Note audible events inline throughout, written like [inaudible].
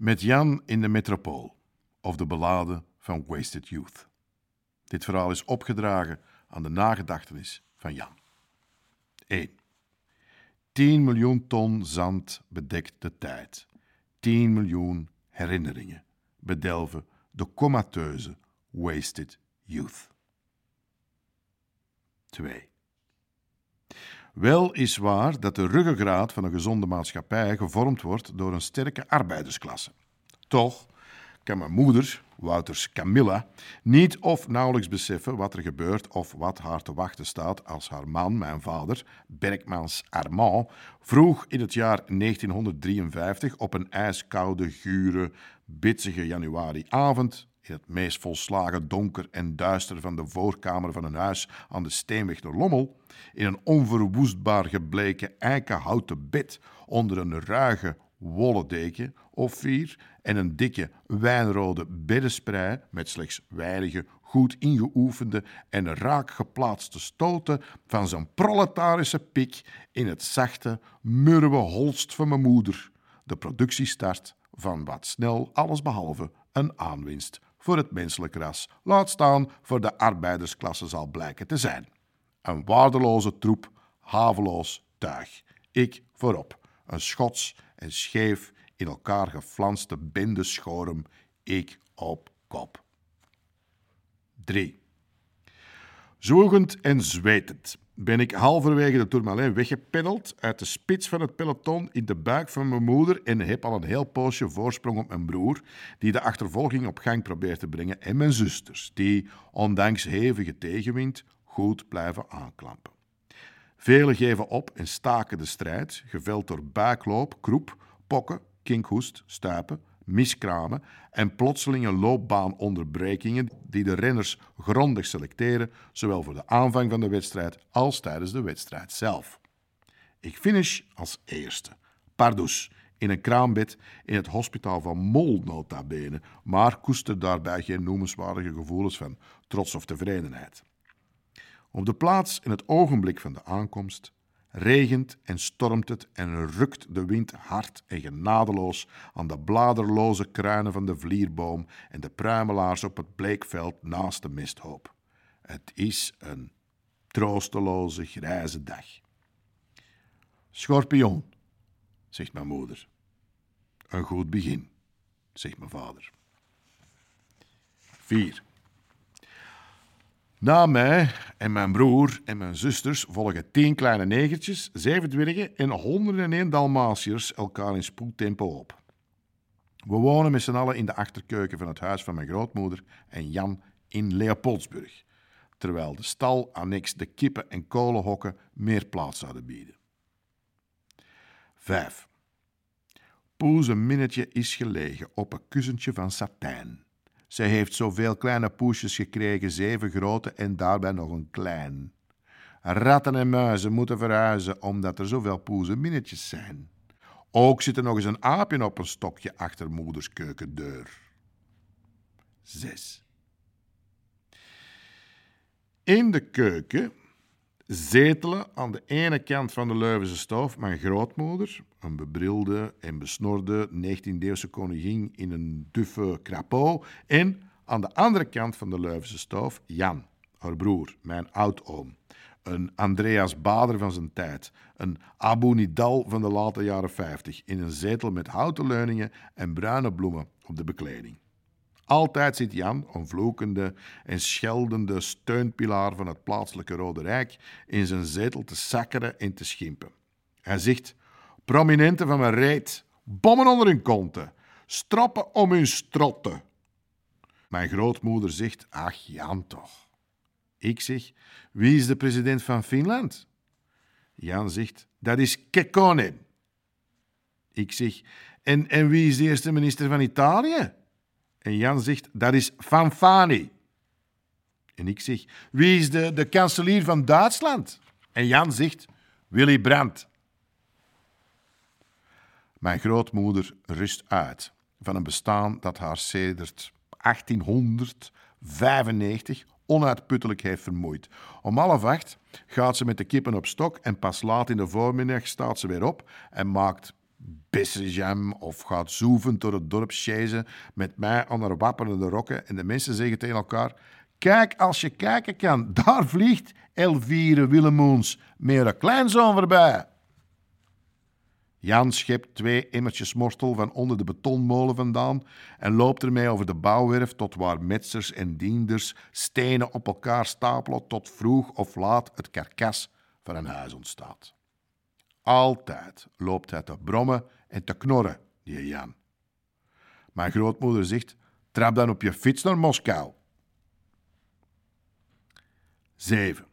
Met Jan in de metropool, of de ballade van Wasted Youth. Dit verhaal is opgedragen aan de nagedachtenis van Jan. 1. 10 miljoen ton zand bedekt de tijd. 10 miljoen herinneringen bedelven de comateuze Wasted Youth. 2. Wel is waar dat de ruggengraat van een gezonde maatschappij gevormd wordt door een sterke arbeidersklasse. Toch kan mijn moeder, Wouters Camilla, niet of nauwelijks beseffen wat er gebeurt of wat haar te wachten staat als haar man, mijn vader, Berkmans Armand, vroeg in het jaar 1953 op een ijskoude, gure, bitsige januariavond het meest volslagen donker en duister van de voorkamer van een huis aan de Steenweg door Lommel, in een onverwoestbaar gebleken eikenhouten bed onder een ruige wollen deken of vier en een dikke wijnrode beddensprei met slechts weinige goed ingeoefende en raak geplaatste stoten van zijn proletarische pik in het zachte, murwe holst van mijn moeder. De productiestart van wat snel allesbehalve een aanwinst voor het menselijk ras, laat staan voor de arbeidersklasse zal blijken te zijn. Een waardeloze troep, haveloos tuig. Ik voorop, een schots en scheef in elkaar geflanste bende ik op kop. 3. Zwoegend en zwetend ben ik halverwege de Tourmalet weggepeddeld uit de spits van het peloton in de buik van mijn moeder en heb al een heel poosje voorsprong op mijn broer, die de achtervolging op gang probeert te brengen, en mijn zusters, die, ondanks hevige tegenwind, goed blijven aanklampen. Velen geven op en staken de strijd, geveld door buikloop, kroep, pokken, kinkhoest, stuipen, miskramen en plotselinge loopbaanonderbrekingen die de renners grondig selecteren, zowel voor de aanvang van de wedstrijd als tijdens de wedstrijd zelf. Ik finish als eerste, pardus, in een kraambed in het hospitaal van Mol nota bene, maar koester daarbij geen noemenswaardige gevoelens van trots of tevredenheid. Op de plaats in het ogenblik van de aankomst regent en stormt het en rukt de wind hard en genadeloos aan de bladerloze kruinen van de vlierboom en de pruimelaars op het bleekveld naast de misthoop. Het is een troosteloze grijze dag. Schorpioen, zegt mijn moeder. Een goed begin, zegt mijn vader. 4. Na mij en mijn broer en mijn zusters volgen tien kleine negertjes, zeven dwergen en 101 dalmatiërs elkaar in spoedtempo op. We wonen met z'n allen in de achterkeuken van het huis van mijn grootmoeder en Jan in Leopoldsburg, terwijl de stal, annex de kippen en kolenhokken meer plaats zouden bieden. 5. Poes een minnetje is gelegen op een kussentje van satijn. Zij heeft zoveel kleine poesjes gekregen, zeven grote en daarbij nog een klein. Ratten en muizen moeten verhuizen omdat er zoveel poezen minnetjes zijn. Ook zit er nog eens een aapje op een stokje achter moeders keukendeur. 6. In de keuken zetelen aan de ene kant van de Leuvense stoof mijn grootmoeder, een bebrilde en besnorde 19e-eeuwse koningin in een duffe crapeau, en aan de andere kant van de Leuvense stoof Jan, haar broer, mijn oudoom. Een Andreas Bader van zijn tijd, een Abu Nidal van de late jaren 50, in een zetel met houten leuningen en bruine bloemen op de bekleding. Altijd zit Jan, een vloekende en scheldende steunpilaar van het plaatselijke Rode Rijk, in zijn zetel te sakkeren en te schimpen. Hij zegt: Prominenten van mijn reet, bommen onder hun konten, strappen om hun strotten. Mijn grootmoeder zegt: Ach, Jan toch. Ik zeg: Wie is de president van Finland? Jan zegt: Dat is Kekkonen. Ik zeg: en, en wie is de eerste minister van Italië? En Jan zegt, dat is Fanfani. En ik zeg, wie is de, de kanselier van Duitsland? En Jan zegt, Willy Brandt. Mijn grootmoeder rust uit van een bestaan dat haar sedert 1895 onuitputtelijk heeft vermoeid. Om half acht gaat ze met de kippen op stok en pas laat in de voormiddag staat ze weer op en maakt bessenjam of gaat zoeven door het dorp chasen met mij haar wapperende rokken en de mensen zeggen tegen elkaar Kijk, als je kijken kan, [laughs] daar vliegt Elvire Willemoens met een kleinzoon voorbij. Jan schept twee emmertjes morstel van onder de betonmolen vandaan en loopt ermee over de bouwwerf tot waar metsers en dienders stenen op elkaar stapelen tot vroeg of laat het karkas van een huis ontstaat. Altijd loopt hij te brommen en te knorren, die Jan. Mijn grootmoeder zegt, trap dan op je fiets naar Moskou. 7.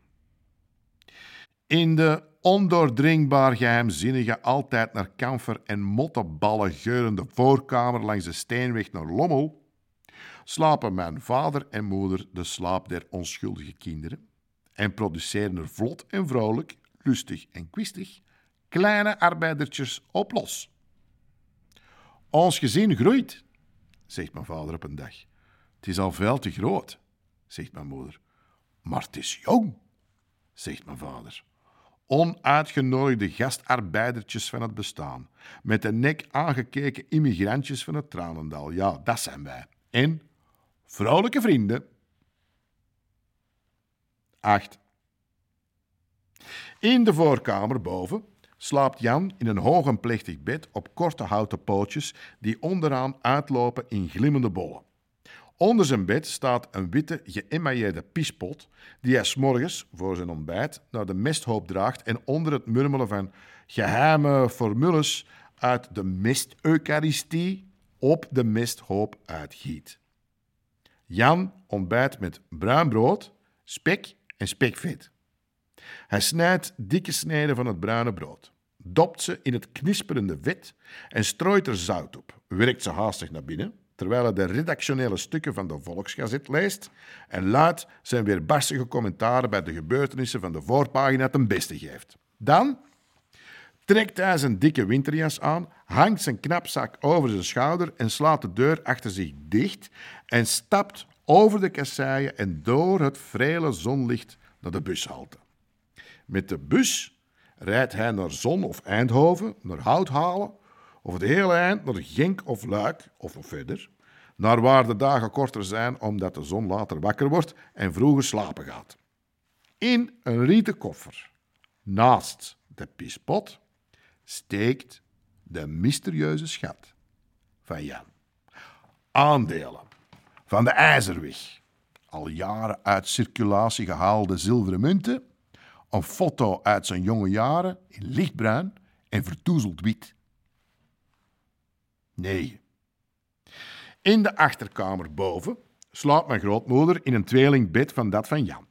In de ondoordringbaar geheimzinnige, altijd naar kamfer en motteballen geurende voorkamer langs de steenweg naar Lommel slapen mijn vader en moeder de slaap der onschuldige kinderen en produceren er vlot en vrolijk, lustig en kwistig kleine arbeidertjes op los. Ons gezin groeit, zegt mijn vader op een dag. Het is al veel te groot, zegt mijn moeder. Maar het is jong, zegt mijn vader. Onuitgenodigde gastarbeidertjes van het bestaan, met de nek aangekeken immigrantjes van het Tranendal. Ja, dat zijn wij. En vrolijke vrienden. 8. In de voorkamer boven slaapt Jan in een hoog en plechtig bed op korte houten pootjes die onderaan uitlopen in glimmende bollen. Onder zijn bed staat een witte geëmailleerde piespot die hij s'morgens voor zijn ontbijt naar de mesthoop draagt en onder het murmelen van geheime formules uit de mest-eucharistie op de mesthoop uitgiet. Jan ontbijt met bruin brood, spek en spekvet. Hij snijdt dikke sneden van het bruine brood, dopt ze in het knisperende vet en strooit er zout op, werkt ze haastig naar binnen, terwijl hij de redactionele stukken van de Volksgazet leest en luid zijn weerbarstige commentaren bij de gebeurtenissen van de voorpagina ten beste geeft. Dan trekt hij zijn dikke winterjas aan, hangt zijn knapzak over zijn schouder en slaat de deur achter zich dicht en stapt over de kasseien en door het vrele zonlicht naar de bushalte. Met de bus rijdt hij naar Zon of Eindhoven, naar Houthalen, of het hele eind naar Genk of Luik, of verder, naar waar de dagen korter zijn omdat de zon later wakker wordt en vroeger slapen gaat. In een rieten koffer, naast de pispot, steekt de mysterieuze schat van Jan. Aandelen van de IJzerweg, al jaren uit circulatie gehaalde zilveren munten een foto uit zijn jonge jaren in lichtbruin en vertoezeld wit. Nee. In de achterkamer boven slaapt mijn grootmoeder in een tweelingbed van dat van Jan.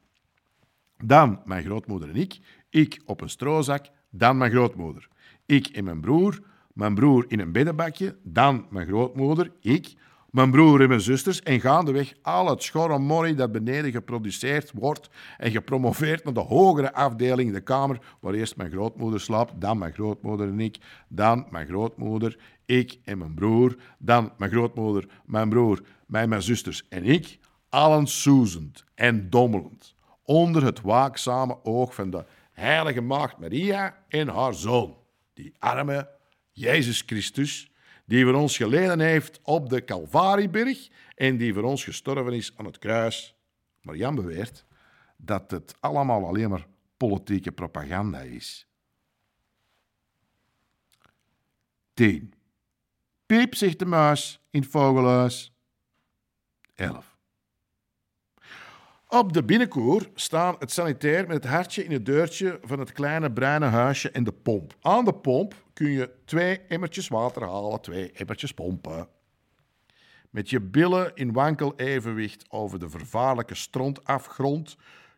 Dan mijn grootmoeder en ik, ik op een stroozak, dan mijn grootmoeder. Ik en mijn broer, mijn broer in een beddenbakje, dan mijn grootmoeder, ik, mijn broer en mijn zusters en gaandeweg al het schorre morrie dat beneden geproduceerd wordt en gepromoveerd naar de hogere afdeling, de kamer, waar eerst mijn grootmoeder slaapt, dan mijn grootmoeder en ik, dan mijn grootmoeder, ik en mijn broer, dan mijn grootmoeder, mijn broer, mij, mijn zusters en ik, allen soezend en dommelend, onder het waakzame oog van de heilige maagd Maria en haar zoon, die arme Jezus Christus, die voor ons geleden heeft op de Calvarieberg en die voor ons gestorven is aan het kruis. Maar Jan beweert dat het allemaal alleen maar politieke propaganda is. 10. Piep, zegt de muis in het vogelhuis. 11. Op de binnenkoer staan het sanitair met het hartje in het deurtje van het kleine bruine huisje en de pomp. Aan de pomp kun je twee emmertjes water halen, twee emmertjes pompen. Met je billen in wankel evenwicht over de vervaarlijke strontafgrond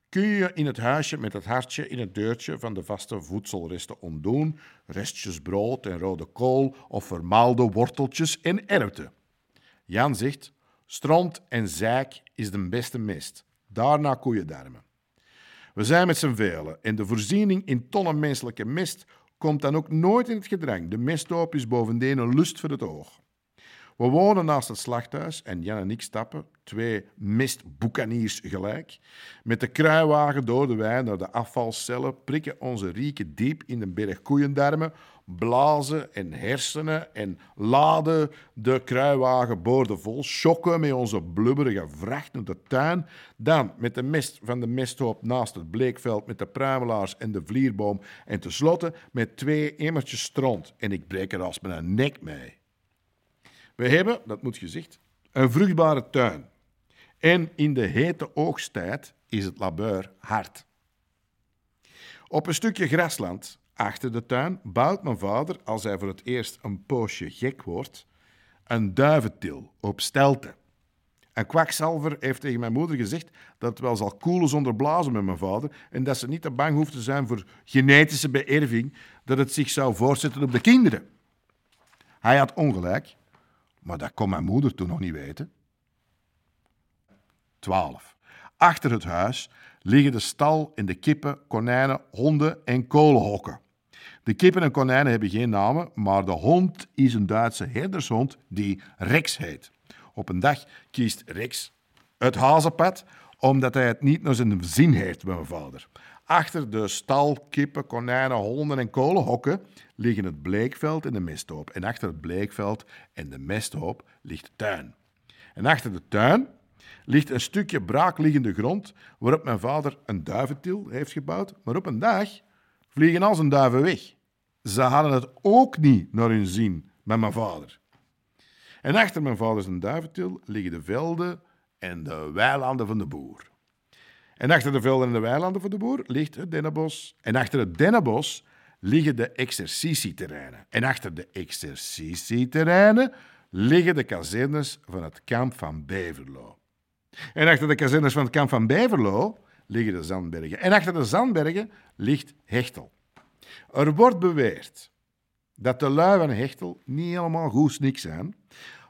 kun je in het huisje met het hartje in het deurtje van de vaste voedselresten ontdoen, restjes brood en rode kool of vermaalde worteltjes en erwten. Jan zegt, stront en zeik is de beste mest. Daarna koeiendarmen. We zijn met z'n velen en de voorziening in tonnen menselijke mest komt dan ook nooit in het gedrang. De mesthoop is bovendien een lust voor het oog. We wonen naast het slachthuis en Jan en ik stappen, twee mestboekaniers gelijk, met de kruiwagen door de wei naar de afvalcellen, prikken onze rieken diep in de berg koeiendarmen, blazen en hersenen en laden de kruiwagen boordevol, schokken met onze blubberige vracht naar de tuin, dan met de mest van de mesthoop naast het bleekveld met de pruimelaars en de vlierboom en tenslotte met twee emmertjes stront en ik breek er als mijn nek mee. We hebben, dat moet gezegd, een vruchtbare tuin. En in de hete oogsttijd is het labeur hard. Op een stukje grasland achter de tuin bouwt mijn vader, als hij voor het eerst een poosje gek wordt, een duiventil op stelte. Een kwakzalver heeft tegen mijn moeder gezegd dat het wel zal koelen zonder blazen met mijn vader en dat ze niet te bang hoeft te zijn voor genetische beërving, dat het zich zou voortzetten op de kinderen. Hij had ongelijk, maar dat kon mijn moeder toen nog niet weten. 12. Achter het huis liggen de stal en de kippen, konijnen, honden en kolenhokken. De kippen en konijnen hebben geen namen, maar de hond is een Duitse herdershond die Rex heet. Op een dag kiest Rex het hazenpad omdat hij het niet naar zijn zin heeft mijn vader. Achter de stal, kippen, konijnen, honden en kolenhokken liggen het bleekveld en de mesthoop. En achter het bleekveld en de mesthoop ligt de tuin. En achter de tuin ligt een stukje braakliggende grond waarop mijn vader een duiventil heeft gebouwd. Maar op een dag vliegen al zijn duiven weg. Ze hadden het ook niet naar hun zin met mijn vader. En achter mijn vader zijn duiventil liggen de velden en de weilanden van de boer. En achter de velden en de weilanden van de boer ligt het dennenbos. En achter het dennenbos liggen de exercitieterreinen. En achter de exercitieterreinen liggen de kazernes van het kamp van Beverlo. En achter de kazernes van het kamp van Beverlo liggen de Zandbergen. En achter de Zandbergen ligt Hechtel. Er wordt beweerd dat de lui van Hechtel niet helemaal goed niks zijn,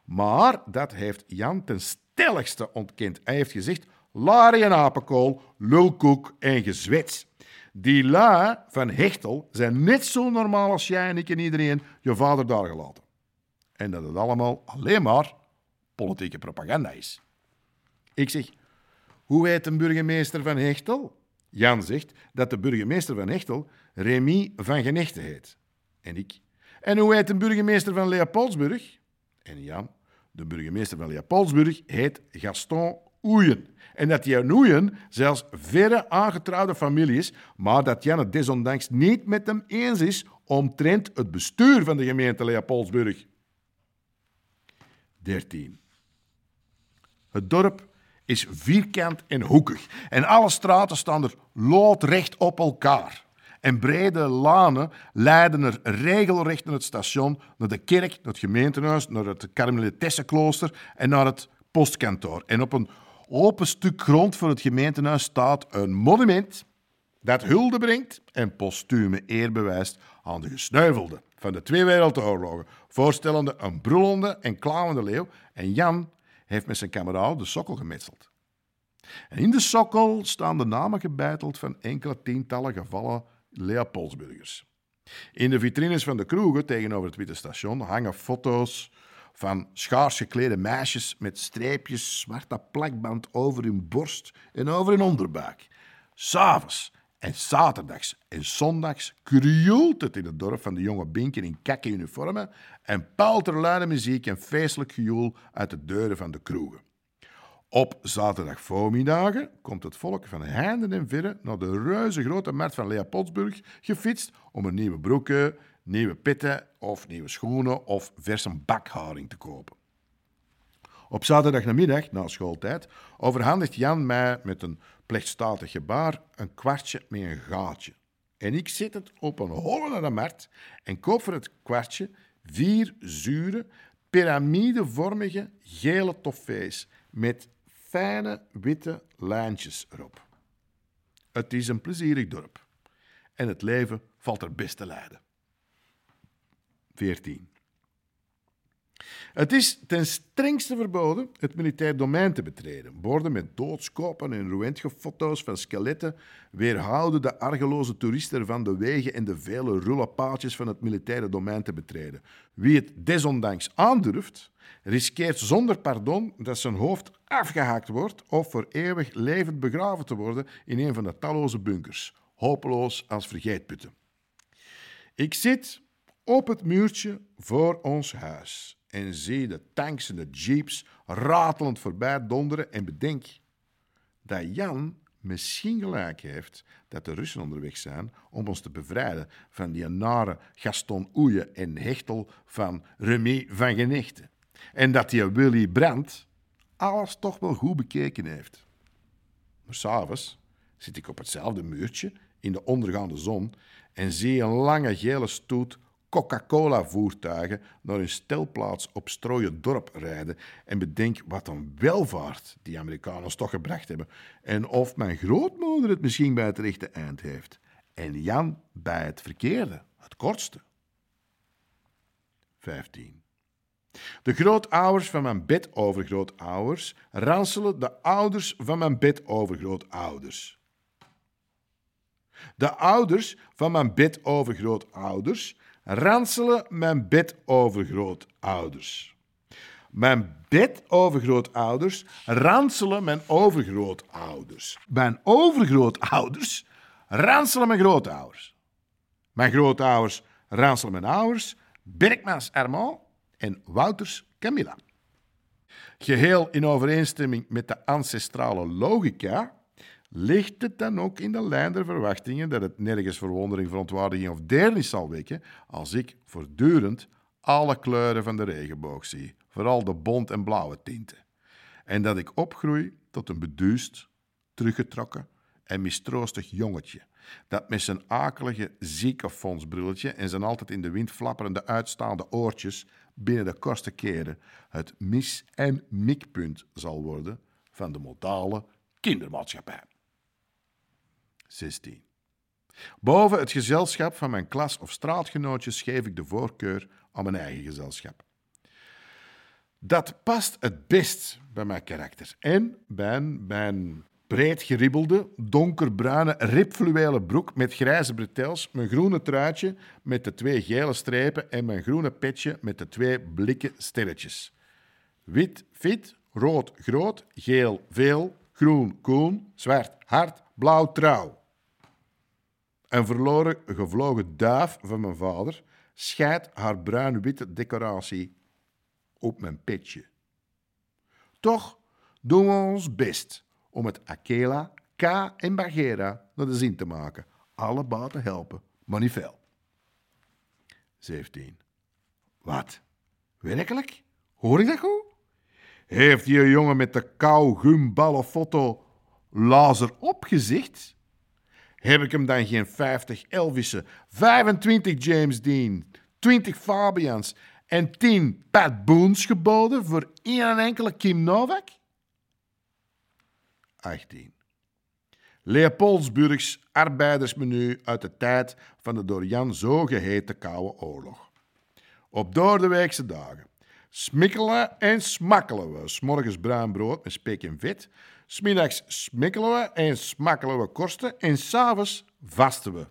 maar dat heeft Jan ten stelligste ontkend. Hij heeft gezegd, larie en apenkool, lulkoek en gezwets. Die lui van Hechtel zijn net zo normaal als jij en ik en iedereen je vader daar gelaten. En dat het allemaal alleen maar politieke propaganda is. Ik zeg, hoe heet een burgemeester van Hechtel? Jan zegt dat de burgemeester van Hechtel Remy van Genechte heet. En ik. En hoe heet een burgemeester van Leopoldsburg? En Jan, de burgemeester van Leopoldsburg, heet Gaston Oeyen. En dat die Oeyen zelfs verre aangetrouwde familie is, maar dat Jan het desondanks niet met hem eens is omtrent het bestuur van de gemeente Leopoldsburg. 13. Het dorp is vierkant en hoekig. En alle straten staan er loodrecht op elkaar. En brede lanen leiden er regelrecht naar het station, naar de kerk, naar het gemeentehuis, naar het Karmelitessenklooster en naar het postkantoor. En op een open stuk grond voor het gemeentehuis staat een monument dat hulde brengt en postume eer bewijst aan de gesneuvelden van de twee wereldoorlogen, voorstellende een brullende en klauwende leeuw. En Jan heeft met zijn kameraad de sokkel gemetseld. En in de sokkel staan de namen gebeiteld van enkele tientallen gevallen Leopoldsburgers. In de vitrines van de kroegen tegenover het Witte Station hangen foto's van schaars geklede meisjes met streepjes zwarte plakband over hun borst en over hun onderbuik. S'avonds en zaterdags en zondags krioelt het in het dorp van de jonge binken in kakke uniformen en er luide muziek en feestelijk gejoel uit de deuren van de kroegen. Op zaterdagvoormiddagen komt het volk van heinde en verre naar de reuze grote markt van Leopoldsburg gefietst om een nieuwe broeken, nieuwe pitten of nieuwe schoenen of verse bakharing te kopen. Op zaterdagmiddag, na schooltijd, overhandigt Jan mij met een plechtstatig gebaar een kwartje met een gaatje. En ik zet het op een holle naar de markt en koop voor het kwartje vier zure, piramidevormige gele toffees met fijne witte lijntjes erop. Het is een plezierig dorp en het leven valt er best te leiden. 14. Het is ten strengste verboden het militair domein te betreden. Borden met doodskopen en röntgenfoto's van skeletten weerhouden de argeloze toeristen van de wegen en de vele rulle paadjes van het militaire domein te betreden. Wie het desondanks aandurft, riskeert zonder pardon dat zijn hoofd afgehaakt wordt of voor eeuwig levend begraven te worden in een van de talloze bunkers, hopeloos als vergeetputten. Ik zit op het muurtje voor ons huis en zie de tanks en de jeeps ratelend voorbij donderen en bedenk dat Jan misschien gelijk heeft dat de Russen onderweg zijn om ons te bevrijden van die nare Gaston Oeje en Hechtel van Remy van Genechten. En dat die Willy Brandt alles toch wel goed bekeken heeft. Maar s'avonds zit ik op hetzelfde muurtje in de ondergaande zon en zie een lange gele stoet Coca-Cola-voertuigen naar hun stelplaats op strooien dorp rijden en bedenk wat een welvaart die Amerikanen toch gebracht hebben en of mijn grootmoeder het misschien bij het rechte eind heeft en Jan bij het verkeerde, het kortste. 15. De grootouders van mijn bedovergrootouders ranselen de ouders van mijn bedovergrootouders. De ouders van mijn bedovergrootouders ranselen mijn bedovergrootouders. Mijn bedovergrootouders ranselen mijn overgrootouders. Mijn overgrootouders ranselen mijn grootouders. Mijn grootouders ranselen mijn ouders, Berkmans Armand en Wouters Camilla. Geheel in overeenstemming met de ancestrale logica ligt het dan ook in de lijn der verwachtingen dat het nergens verwondering, verontwaardiging of deernis zal wekken als ik voortdurend alle kleuren van de regenboog zie, vooral de bont en blauwe tinten, en dat ik opgroei tot een beduust, teruggetrokken en mistroostig jongetje, dat met zijn akelige ziekenfondsbrilletje en zijn altijd in de wind flapperende uitstaande oortjes binnen de kortste keren het mis- en mikpunt zal worden van de modale kindermaatschappij. 16. Boven het gezelschap van mijn klas of straatgenootjes geef ik de voorkeur aan mijn eigen gezelschap. Dat past het best bij mijn karakter en bij mijn breed geribbelde, donkerbruine, ribfluwelen broek met grijze bretels, mijn groene truitje met de twee gele strepen en mijn groene petje met de twee blikken sterretjes. Wit, fit, rood, groot, geel, veel, groen, koen, zwart, hard, blauw, trouw. Een verloren gevlogen duif van mijn vader scheidt haar bruin-witte decoratie op mijn petje. Toch doen we ons best om het Akela, K en Bagheera naar de zin te maken. Alle baten helpen, maar niet veel. 17. Wat? Werkelijk? Hoor ik dat goed? Heeft die jongen met de kauwgumballenfoto lazer opgezicht? Heb ik hem dan geen 50 Elvissen, 25 James Dean, 20 Fabians en 10 Pat Boons geboden voor één enkele Kim Novak? 18. Leopoldsburgs arbeidersmenu uit de tijd van de door Jan zo geheten Koude Oorlog. Op doordeweekse dagen smikkelen en smakkelen we. S'morgens bruin brood met spek en vet. Smiddags smikkelen we en smakkelen we korsten. En s'avonds vasten we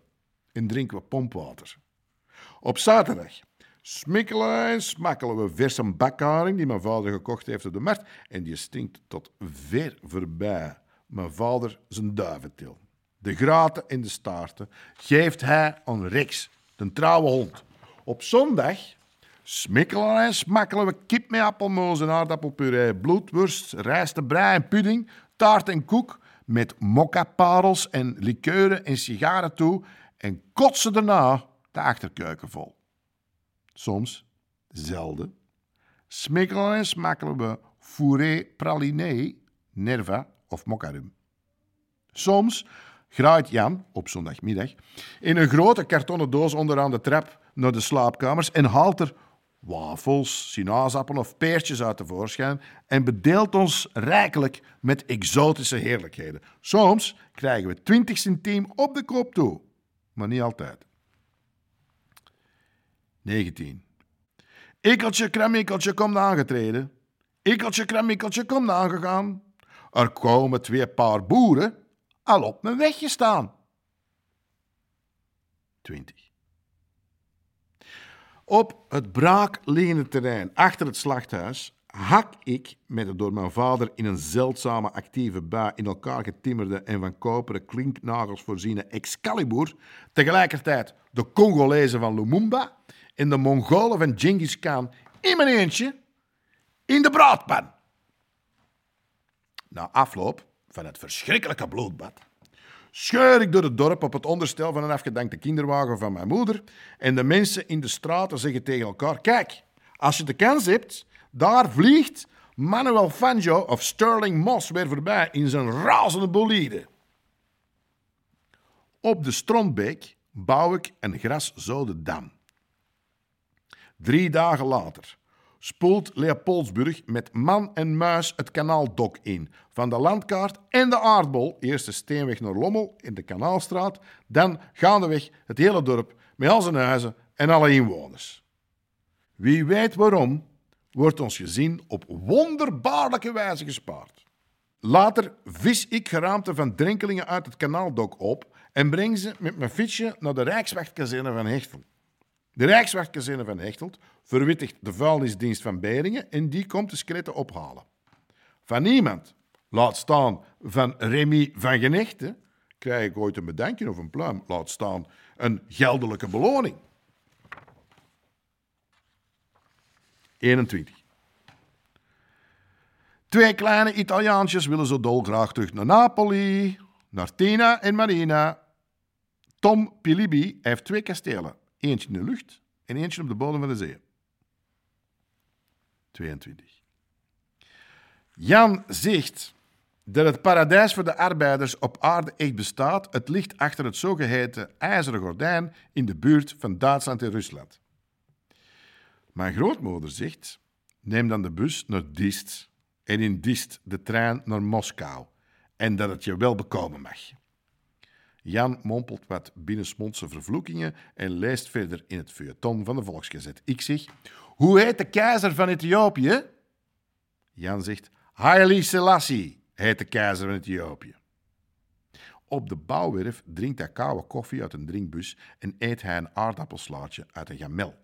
en drinken we pompwater. Op zaterdag smikkelen en smakkelen we verse bakharing die mijn vader gekocht heeft op de markt. En die stinkt tot ver voorbij mijn vader zijn duiventil. De graten en de staarten geeft hij aan Rex, de trouwe hond. Op zondag smikkelen en smakkelen we kip met appelmoos en aardappelpuree, bloedworst, rijstebrei en pudding, taart en koek met mokka-parels en likeuren en sigaren toe en kotsen daarna de achterkeuken vol. Soms, zelden, smikkelen en smakkelen we fourré praliné, nerva of mokkarum. Soms graait Jan, op zondagmiddag, in een grote kartonnen doos onderaan de trap naar de slaapkamers en haalt er wafels, sinaasappelen of peertjes uit tevoorschijn en bedeelt ons rijkelijk met exotische heerlijkheden. Soms krijgen we 20 centiem op de kop toe, maar niet altijd. 19. Ikkeltje, kramikkeltje, komt aangetreden. Ikkeltje, kramikkeltje, komt aangegaan. Er komen twee paar boeren al op mijn wegje staan. 20. Op het braakliggende terrein achter het slachthuis hak ik met de door mijn vader in een zeldzame actieve bui in elkaar getimmerde en van koperen klinknagels voorziene Excalibur tegelijkertijd de Congolezen van Lumumba en de Mongolen van Genghis Khan in mijn eentje in de braadpan. Na afloop van het verschrikkelijke bloedbad scheur ik door het dorp op het onderstel van een afgedankte kinderwagen van mijn moeder en de mensen in de straten zeggen tegen elkaar: Kijk, als je de kans hebt, daar vliegt Manuel Fangio of Sterling Moss weer voorbij in zijn razende bolide. Op de Strontbeek bouw ik een graszode dam. Drie dagen later spoelt Leopoldsburg met man en muis het kanaaldok in. Van de landkaart en de aardbol, eerst de steenweg naar Lommel in de Kanaalstraat, dan gaandeweg het hele dorp met al zijn huizen en alle inwoners. Wie weet waarom, wordt ons gezin op wonderbaarlijke wijze gespaard. Later vis ik geraamte van drenkelingen uit het kanaaldok op en breng ze met mijn fietsje naar de Rijkswachtkazerne van Hechtel. De Rijkswachtkazerne van Hechtelt verwittigt de vuilnisdienst van Beringen en die komt de skeletten ophalen. Van niemand, laat staan van Remy van Genechten, krijg ik ooit een bedankje of een pluim, laat staan een geldelijke beloning. 21. Twee kleine Italiaantjes willen zo dolgraag terug naar Napoli, naar Tina en Marina. Tom Pilibi heeft twee kastelen. Eentje in de lucht en eentje op de bodem van de zee. 22. Jan zegt dat het paradijs voor de arbeiders op aarde echt bestaat. Het ligt achter het zogeheten ijzeren gordijn in de buurt van Duitsland en Rusland. Mijn grootmoeder zegt: neem dan de bus naar Dist en in Dist de trein naar Moskou en dat het je wel bekomen mag. Jan mompelt wat binnensmondse vervloekingen en leest verder in het feuilleton van de Volksgezet. Ik zeg, hoe heet de keizer van Ethiopië? Jan zegt, Haile Selassie heet de keizer van Ethiopië. Op de bouwwerf drinkt hij koude koffie uit een drinkbus en eet hij een aardappelslaatje uit een gamel.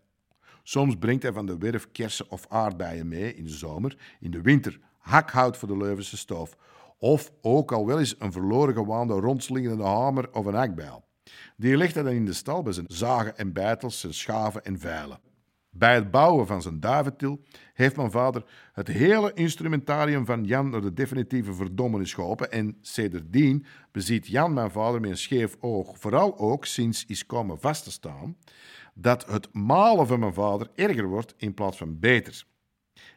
Soms brengt hij van de werf kersen of aardbeien mee in de zomer, in de winter hakhout voor de Leuvense stoof of ook al wel eens een verloren gewaande rondslingende hamer of een hakbijl. Die legt hij dan in de stal bij zijn zagen en bijtels, zijn schaven en veilen. Bij het bouwen van zijn duiventil heeft mijn vader het hele instrumentarium van Jan naar de definitieve verdommenis geholpen en sedertdien beziet Jan mijn vader met een scheef oog, vooral ook sinds is komen vast te staan dat het malen van mijn vader erger wordt in plaats van beter.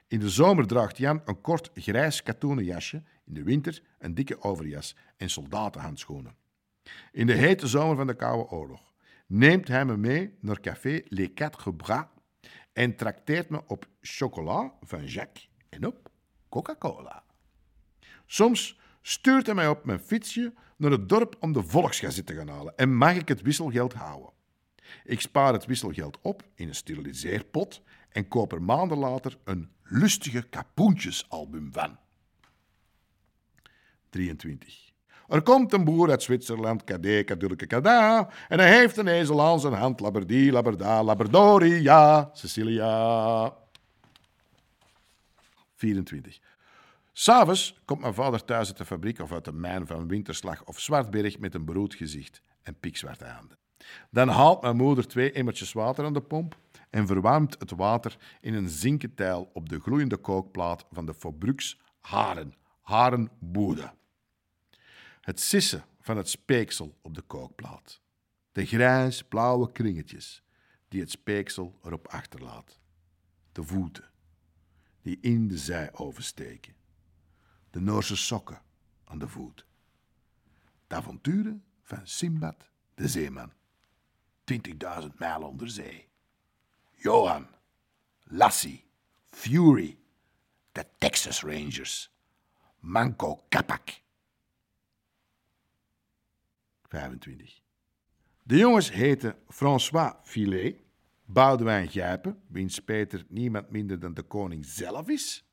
In de zomer draagt Jan een kort grijs katoenen jasje, in de winter een dikke overjas en soldatenhandschoenen. In de hete zomer van de Koude Oorlog neemt hij me mee naar café Les Quatre Bras en trakteert me op chocola van Jacques en op Coca-Cola. Soms stuurt hij mij op mijn fietsje naar het dorp om de volksgazet te gaan halen en mag ik het wisselgeld houden. Ik spaar het wisselgeld op in een steriliseerpot en koop er maanden later een lustige kapoentjesalbum van. 23. Er komt een boer uit Zwitserland, kadé, kadulke, kada, en hij heeft een ezel aan zijn hand, laberdie, laberda, laberdori, ja, Cecilia. 24. S'avonds komt mijn vader thuis uit de fabriek of uit de mijn van Winterslag of Zwartberg met een beroerd gezicht en pikzwarte handen. Dan haalt mijn moeder twee emmertjes water aan de pomp en verwarmt het water in een zinken op de gloeiende kookplaat van de Faubrux Haren, Harenboede. Het sissen van het speeksel op de kookplaat. De grijs-blauwe kringetjes die het speeksel erop achterlaat. De voeten die in de zij oversteken. De Noorse sokken aan de voet. De avonturen van Simbad de zeeman. 20.000 mijl onder zee. Johan, Lassie, Fury, de Texas Rangers, Manco Capac. 25. De jongens heten François Filet, Boudewijn Gijpen, wiens Peter niemand minder dan de koning zelf is,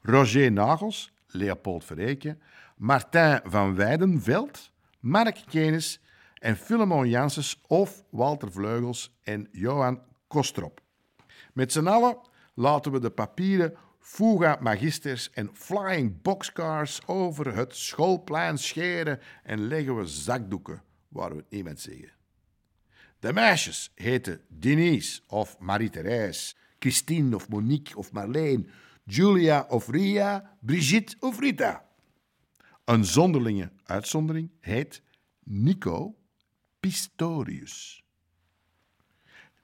Roger Nagels, Leopold Verreken, Martin van Weidenveld, Mark Kenes en Philemon Janssens of Walter Vleugels en Johan Kostrop. Met z'n allen laten we de papieren Fuga Magisters en Flying Boxcars over het schoolplein scheren en leggen we zakdoeken waar we het niet met zeggen. De meisjes heten Denise of Marie-Thérèse, Christine of Monique of Marleen, Julia of Ria, Brigitte of Rita. Een zonderlinge uitzondering heet Nico Pistorius.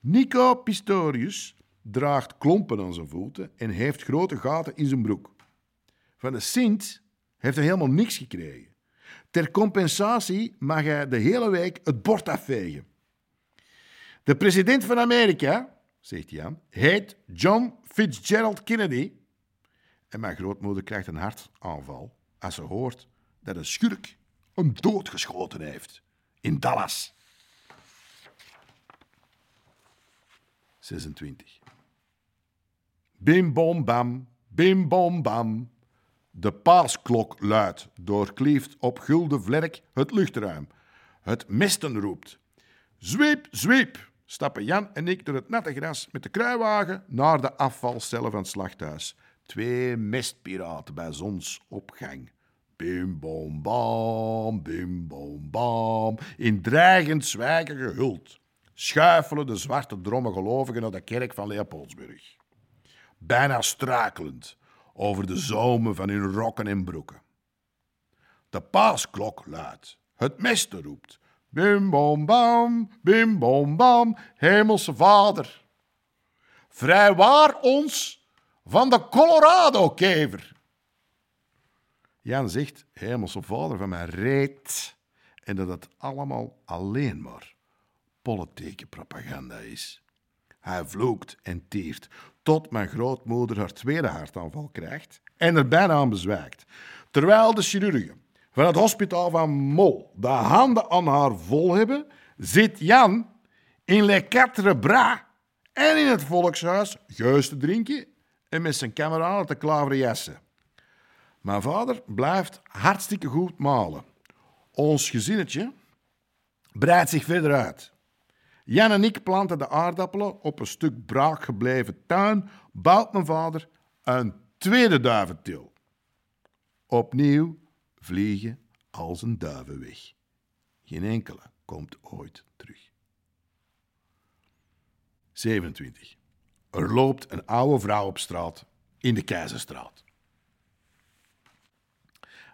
Nico Pistorius draagt klompen aan zijn voeten en heeft grote gaten in zijn broek. Van de Sint heeft hij helemaal niks gekregen. Ter compensatie mag hij de hele week het bord afvegen. De president van Amerika, zegt Jan, heet John Fitzgerald Kennedy. En mijn grootmoeder krijgt een hartaanval als ze hoort dat een schurk hem doodgeschoten heeft in Dallas. 26. Bim bom bam, bim bom bam. De paasklok luidt, doorklieft op gulden vlerk het luchtruim. Het mesten roept. Zwiep, zwiep, stappen Jan en ik door het natte gras met de kruiwagen naar de afvalcellen van het slachthuis. Twee mestpiraten bij zonsopgang. Bim bom bam, bim bom bam, in dreigend zwijgen gehuld. Schuifelen de zwarte dromme gelovigen naar de kerk van Leopoldsburg. Bijna struikelend over de zomen van hun rokken en broeken. De paasklok luidt, het mesten roept. Bim bom bam, bim bom bam, hemelse vader. Vrijwaar ons van de Colorado-kever. Jan zegt, hemelse vader van mij reed. En dat het allemaal alleen maar politieke propaganda is. Hij vloekt en tiert tot mijn grootmoeder haar tweede hartaanval krijgt en er bijna aan bezwijkt. Terwijl de chirurgen van het hospitaal van Mol de handen aan haar vol hebben, zit Jan in Le Quatre Bras en in het volkshuis geus te drinken en met zijn kameraden te klaveren jassen. Mijn vader blijft hartstikke goed malen. Ons gezinnetje breidt zich verder uit. Jan en ik planten de aardappelen op een stuk braak gebleven tuin, bouwt mijn vader een tweede duiventil. Opnieuw vliegen als een duiven weg. Geen enkele komt ooit terug. 27. Er loopt een oude vrouw op straat in de Keizerstraat.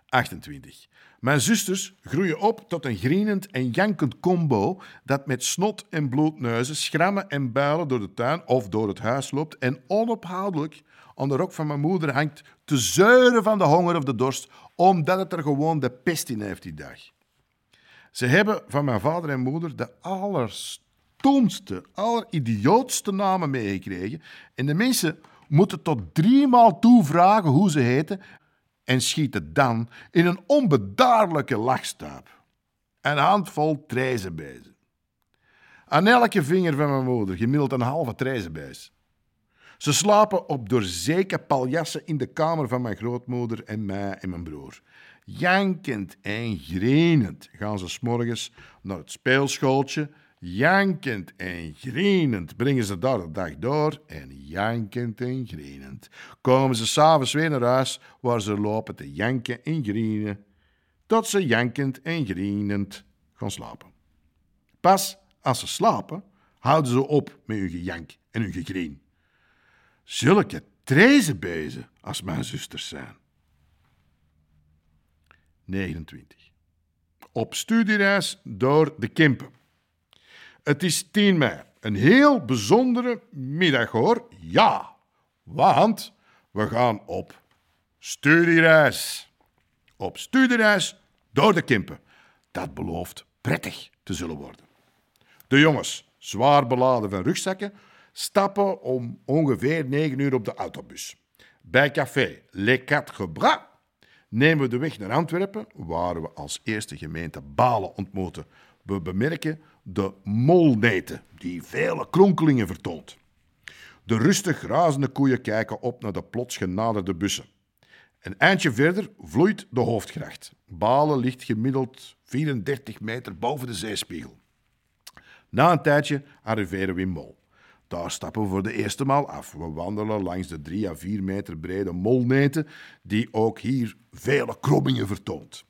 28. Mijn zusters groeien op tot een grienend en jankend combo dat met snot en bloedneuzen, schrammen en builen door de tuin of door het huis loopt en onophoudelijk aan de rok van mijn moeder hangt te zeuren van de honger of de dorst, omdat het er gewoon de pest in heeft die dag. Ze hebben van mijn vader en moeder de allerstomste, alleridiootste namen meegekregen en de mensen moeten tot driemaal toe vragen hoe ze heten en schieten dan in een onbedaarlijke lachstuip. Een handvol trezenbezen. Aan elke vinger van mijn moeder gemiddeld een halve trezenbees. Ze slapen op doorzeke paljassen in de kamer van mijn grootmoeder en mij en mijn broer. Jankend en grenend gaan ze s'morgens naar het speelschooltje. Jankend en grenend brengen ze daar de dag door. En jankend en grenend komen ze s'avonds weer naar huis waar ze lopen te janken en grenen. Tot ze jankend en grenend gaan slapen. Pas als ze slapen, houden ze op met hun gejank en hun gegreen. Zulke trezenbezen als mijn zusters zijn. 29. Op studiereis door de Kempen. Het is 10 mei. Een heel bijzondere middag hoor. Ja, want we gaan op studiereis. Op studiereis door de Kempen. Dat belooft prettig te zullen worden. De jongens, zwaar beladen van rugzakken, stappen om ongeveer 9 uur op de autobus. Bij café Les Quatre Bras nemen we de weg naar Antwerpen, waar we als eerste gemeente Balen ontmoeten. We bemerken de molneten, die vele kronkelingen vertoont. De rustig razende koeien kijken op naar de plots genaderde bussen. Een eindje verder vloeit de hoofdgracht. Balen ligt gemiddeld 34 meter boven de zeespiegel. Na een tijdje arriveren we in Mol. Daar stappen we voor de eerste maal af. We wandelen langs de 3 à 4 meter brede molneten, die ook hier vele krommingen vertoont.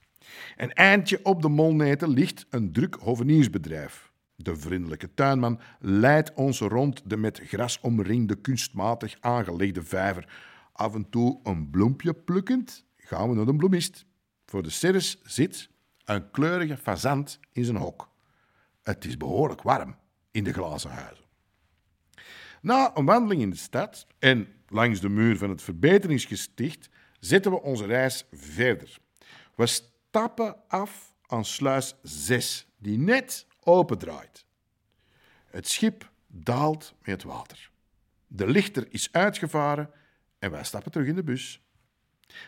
Een eindje op de molneten ligt een druk hoveniersbedrijf. De vriendelijke tuinman leidt ons rond de met gras omringde kunstmatig aangelegde vijver. Af en toe een bloempje plukkend gaan we naar de bloemist. Voor de cirrus zit een kleurige fazant in zijn hok. Het is behoorlijk warm in de glazen huizen. Na een wandeling in de stad en langs de muur van het verbeteringsgesticht zetten we onze reis verder. We stappen af aan sluis 6, die net opendraait. Het schip daalt met het water. De lichter is uitgevaren en wij stappen terug in de bus.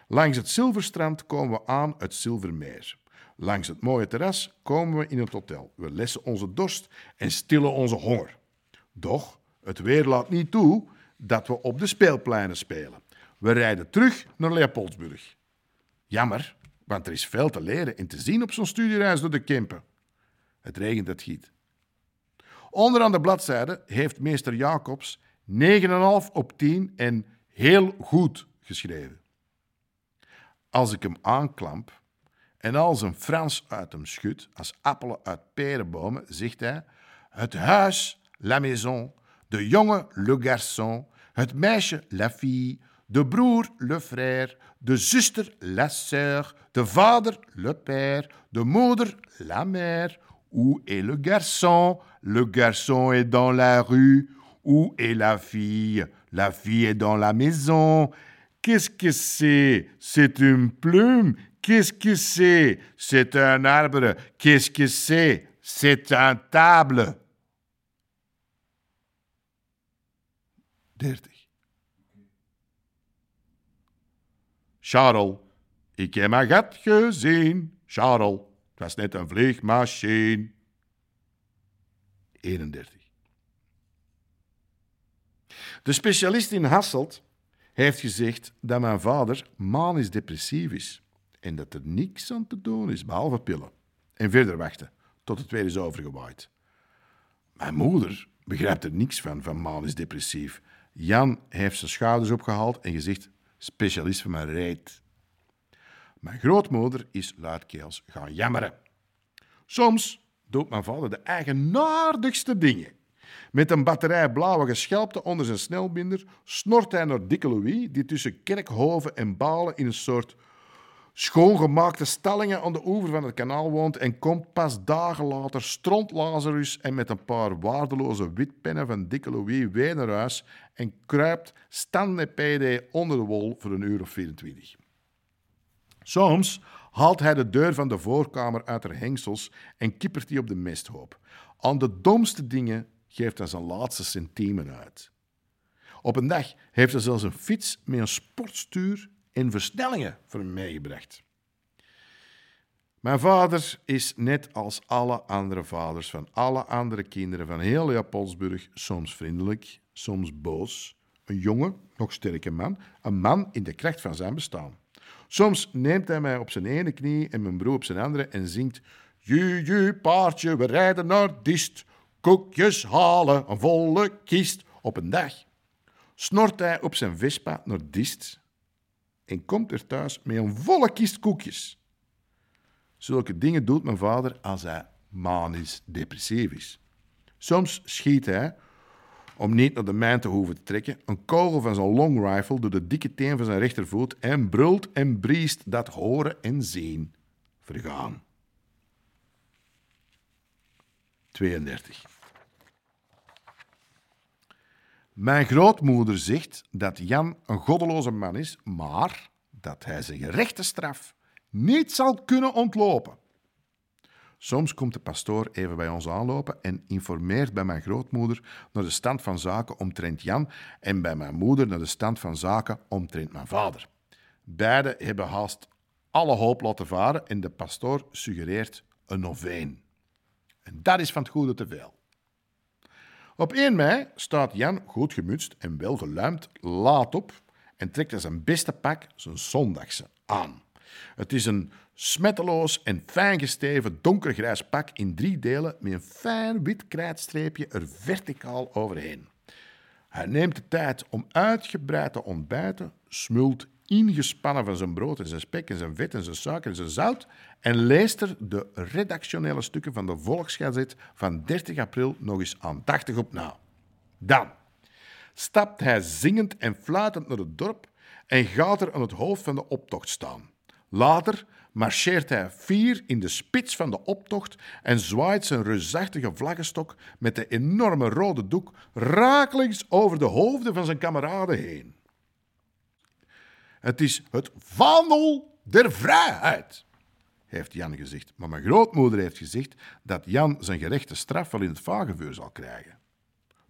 Langs het Zilverstrand komen we aan het Zilvermeer. Langs het mooie terras komen we in het hotel. We lessen onze dorst en stillen onze honger. Doch het weer laat niet toe dat we op de speelpleinen spelen. We rijden terug naar Leopoldsburg. Jammer, want er is veel te leren en te zien op zo'n studiereis door de Kempen. Het regent, het giet. Onderaan de bladzijde heeft meester Jacobs 9,5 op 10 en heel goed geschreven. Als ik hem aanklamp en als een Frans uit hem schudt, als appelen uit perenbomen, zegt hij: Het huis, la maison, de jongen, le garçon, het meisje, la fille, de broer, le frère, de zuster, la sœur, de vader, le père, de moeder, la mère. Où est le garçon? Le garçon est dans la rue. Où est la fille? La fille est dans la maison. Qu'est-ce que c'est? C'est une plume? Qu'est-ce que c'est? C'est un arbre? Qu'est-ce que c'est? C'est un table. 30. Charles, ik heb gezien. Charles, het was net een vliegmachine. 31. De specialist in Hasselt heeft gezegd dat mijn vader manisch depressief is en dat er niks aan te doen is behalve pillen en verder wachten tot het weer is overgewaaid. Mijn moeder begrijpt er niks van, van manisch depressief. Jan heeft zijn schouders opgehaald en gezegd: specialist van mijn reet. Mijn grootmoeder is luidkeels gaan jammeren. Soms doet mijn vader de eigenaardigste dingen. Met een batterij blauwe geschelpte onder zijn snelbinder snort hij naar Dikke Louis, die tussen Kerkhoven en Balen in een soort schoongemaakte stallingen aan de oever van het kanaal woont en komt pas dagen later stront Lazarus en met een paar waardeloze witpennen van Dikke Louis weer naar huis en kruipt stand PD onder de wol voor een uur of 24. Soms haalt hij de deur van de voorkamer uit haar hengsels en kippert die op de mesthoop. Aan de domste dingen geeft hij zijn laatste centimen uit. Op een dag heeft hij zelfs een fiets met een sportstuur en versnellingen voor hem meegebracht. Mijn vader is net als alle andere vaders van alle andere kinderen van heel Leopoldsburg soms vriendelijk, soms boos. Een jonge, nog sterke man, een man in de kracht van zijn bestaan. Soms neemt hij mij op zijn ene knie en mijn broer op zijn andere en zingt: Ju, ju, paardje, we rijden naar Dist. Koekjes halen, een volle kist. Op een dag snort hij op zijn Vespa naar Dist en komt er thuis met een volle kist koekjes. Zulke dingen doet mijn vader als hij manisch depressief is. Soms schiet hij, om niet naar de mijn te hoeven te trekken, een kogel van zijn long rifle door de dikke teen van zijn rechtervoet en brult en briest dat horen en zien vergaan. 32. Mijn grootmoeder zegt dat Jan een goddeloze man is, maar dat hij zijn gerechte straf niet zal kunnen ontlopen. Soms komt de pastoor even bij ons aanlopen en informeert bij mijn grootmoeder naar de stand van zaken omtrent Jan en bij mijn moeder naar de stand van zaken omtrent mijn vader. Beiden hebben haast alle hoop laten varen en de pastoor suggereert een noveen. En dat is van het goede te veel. Op 1 mei staat Jan goed gemutst en wel geluimd laat op en trekt hij zijn beste pak, zijn zondagse, aan. Het is een smetteloos en fijn gesteven donkergrijs pak in drie delen met een fijn wit krijtstreepje er verticaal overheen. Hij neemt de tijd om uitgebreid te ontbijten, smult ingespannen van zijn brood en zijn spek en zijn vet en zijn suiker en zijn zout en leest er de redactionele stukken van de Volksgazet van 30 april nog eens aandachtig op na. Dan stapt hij zingend en fluitend naar het dorp en gaat er aan het hoofd van de optocht staan. Later marcheert hij fier in de spits van de optocht en zwaait zijn reusachtige vlaggenstok met de enorme rode doek rakelings over de hoofden van zijn kameraden heen. Het is het vaandel der vrijheid, heeft Jan gezegd. Maar mijn grootmoeder heeft gezegd dat Jan zijn gerechte straf wel in het vagevuur zal krijgen.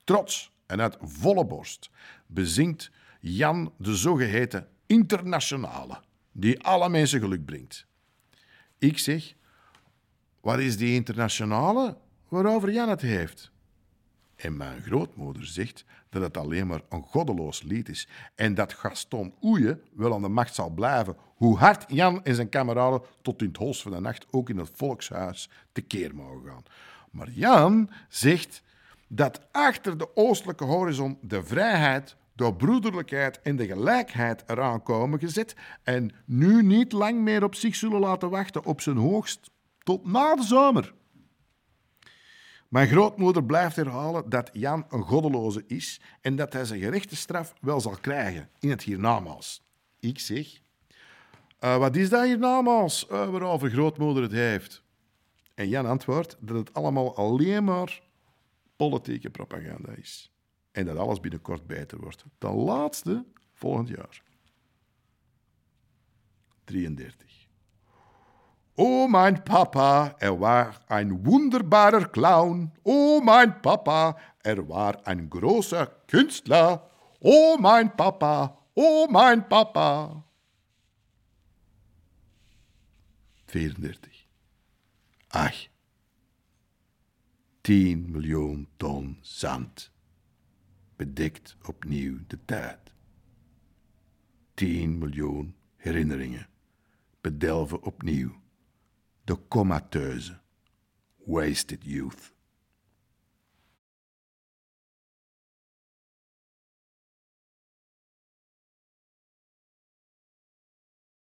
Trots en uit volle borst bezingt Jan de zogeheten internationale, die alle mensen geluk brengt. Ik zeg, wat is die internationale waarover Jan het heeft? En mijn grootmoeder zegt dat het alleen maar een goddeloos lied is en dat Gaston Oeje wel aan de macht zal blijven, hoe hard Jan en zijn kameraden tot in het hols van de nacht ook in het volkshuis tekeer mogen gaan. Maar Jan zegt dat achter de oostelijke horizon de vrijheid, de broederlijkheid en de gelijkheid eraan komen gezet en nu niet lang meer op zich zullen laten wachten op zijn hoogst tot na de zomer. Mijn grootmoeder blijft herhalen dat Jan een goddeloze is en dat hij zijn gerechte straf wel zal krijgen in het hiernamaals. Ik zeg, uh, wat is dat hiernamaals uh, waarover grootmoeder het heeft? En Jan antwoordt dat het allemaal alleen maar politieke propaganda is. En dat alles binnenkort beter wordt. Ten laatste volgend jaar. 33. O mein Papa, er war ein wunderbarer Clown. O mein Papa, er war ein großer Künstler. O mein Papa, o mein Papa. 34. Ach, 10 miljoen ton zand bedekt opnieuw de tijd. 10 miljoen herinneringen bedelven opnieuw de comateuze, wasted youth.